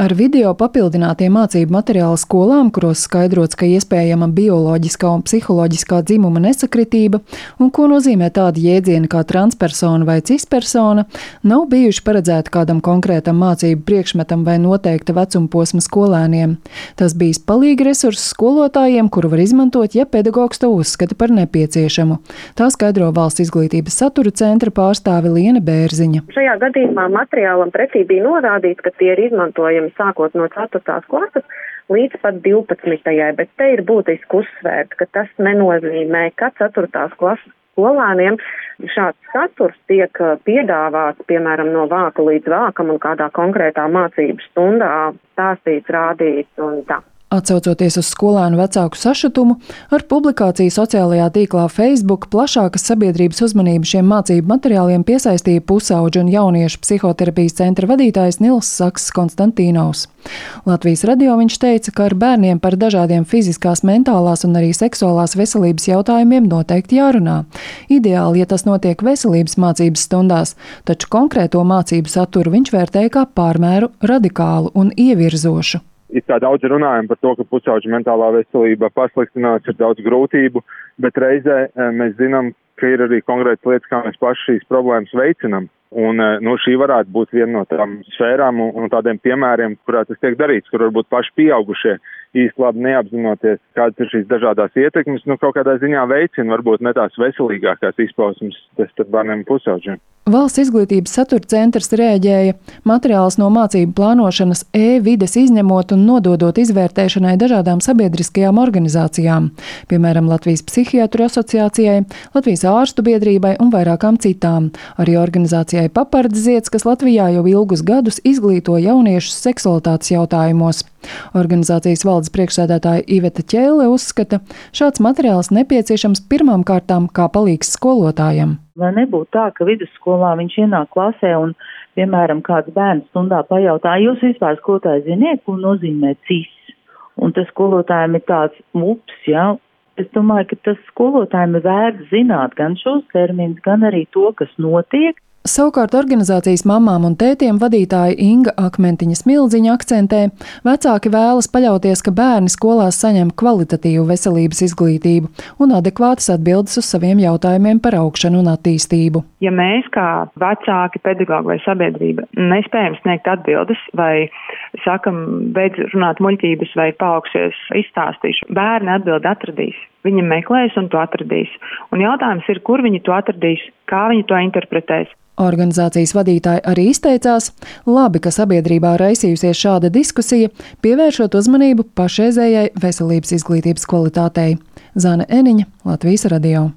Ar video papildinātiem mācību materiālu skolām, kuros skaidrots, ka iespējama bioloģiskā un psiholoģiskā dzimuma nesakritība un ko nozīmē tādi jēdzieni kā transpersona vai cispersona, nav bijuši paredzēti kādam konkrētam mācību priekšmetam vai noteikta vecuma posma skolēniem. Tas bijis palīgi resurss skolotājiem, kuru var izmantot, ja pedagogs to uzskata par nepieciešamu. Tā skaidro valsts izglītības satura centra pārstāve Liena Bērziņa. Šajā gadījumā materiālam pretī bija norādīts, ka tie ir izmantojami sākot no 4. klases līdz pat 12. bet te ir būtiski uzsvērt, ka tas nenozīmē, ka 4. klases skolēniem šāds saturs tiek piedāvāts, piemēram, no vāka līdz vākam un kādā konkrētā mācību stundā stāstīts, rādīts un tā. Atcaucoties uz skolēnu vecāku sašutumu, ar publikāciju sociālajā tīklā Facebook plašākas sabiedrības uzmanību šiem mācību materiāliem piesaistīja pusauģu un jauniešu psihoterapijas centra vadītājs Nils Saks Konstantīnovs. Latvijas radio viņš teica, ka ar bērniem par dažādiem fiziskās, mentālās un arī seksuālās veselības jautājumiem noteikti jārunā. Ideāli, ja tas notiek veselības mācības stundās, taču konkrēto mācību saturu viņš vērtēja kā pārmēru radikālu un ievirzošu it kā daudz runājam par to, ka pusauģa mentālā veselība pasliktinās, ir daudz grūtību, bet reizē eh, mēs zinām, ka ir arī konkrētas lietas, kā mēs paši šīs problēmas veicinam. Un eh, nu, šī varētu būt viena no tām sfērām un, un tādiem piemēriem, kurā tas tiek darīts, kur varbūt paši pieaugušie īsti labi neapzinoties, kādas ir šīs dažādās ietekmes, nu kaut kādā ziņā veicina varbūt ne tās veselīgākās izpausmes starp bērniem pusauģiem. Valsts izglītības satura centrs rēģēja materiālus no mācību plānošanas e-vides izņemot un nododot izvērtēšanai dažādām sabiedriskajām organizācijām, piemēram, Latvijas psihiatru asociācijai, Latvijas ārstu biedrībai un vairākām citām, arī organizācijai Papardziets, kas Latvijā jau ilgus gadus izglīto jauniešus seksualitātes jautājumos. Organizācijas valdes priekšsēdētāja Iveta Ķēle uzskata, šāds materiāls nepieciešams pirmām kārtām kā palīgs skolotājiem. Lai nebūtu tā, ka vidusskolā viņš ienāk klasē un, piemēram, kāds bērns stundā pajautā, jūs vispār skolotāji ziniet, ko nozīmē cis? Un tas skolotājiem ir tāds ups, jā. Ja? Es domāju, ka tas skolotājiem ir vērts zināt gan šos terminus, gan arī to, kas notiek, Savukārt organizācijas mamām un tētiem vadītāja Inga Akmentiņa Smildziņa akcentē, vecāki vēlas paļauties, ka bērni skolās saņem kvalitatīvu veselības izglītību un adekvātas atbildes uz saviem jautājumiem par augšanu un attīstību. Ja mēs kā vecāki, pedagogi vai sabiedrība nespējam sniegt atbildes vai sakam, beidz runāt muļķības vai paaugsies izstāstīšu, bērni atbildi atradīs. Viņi meklēs un to atradīs. Un jautājums ir, kur viņi to atradīs, kā viņi to interpretēs. Organizācijas vadītāji arī izteicās, labi, ka sabiedrībā raisījusies šāda diskusija, pievēršot uzmanību pašreizējai veselības izglītības kvalitātei. Zana Eniņa, Latvijas radio.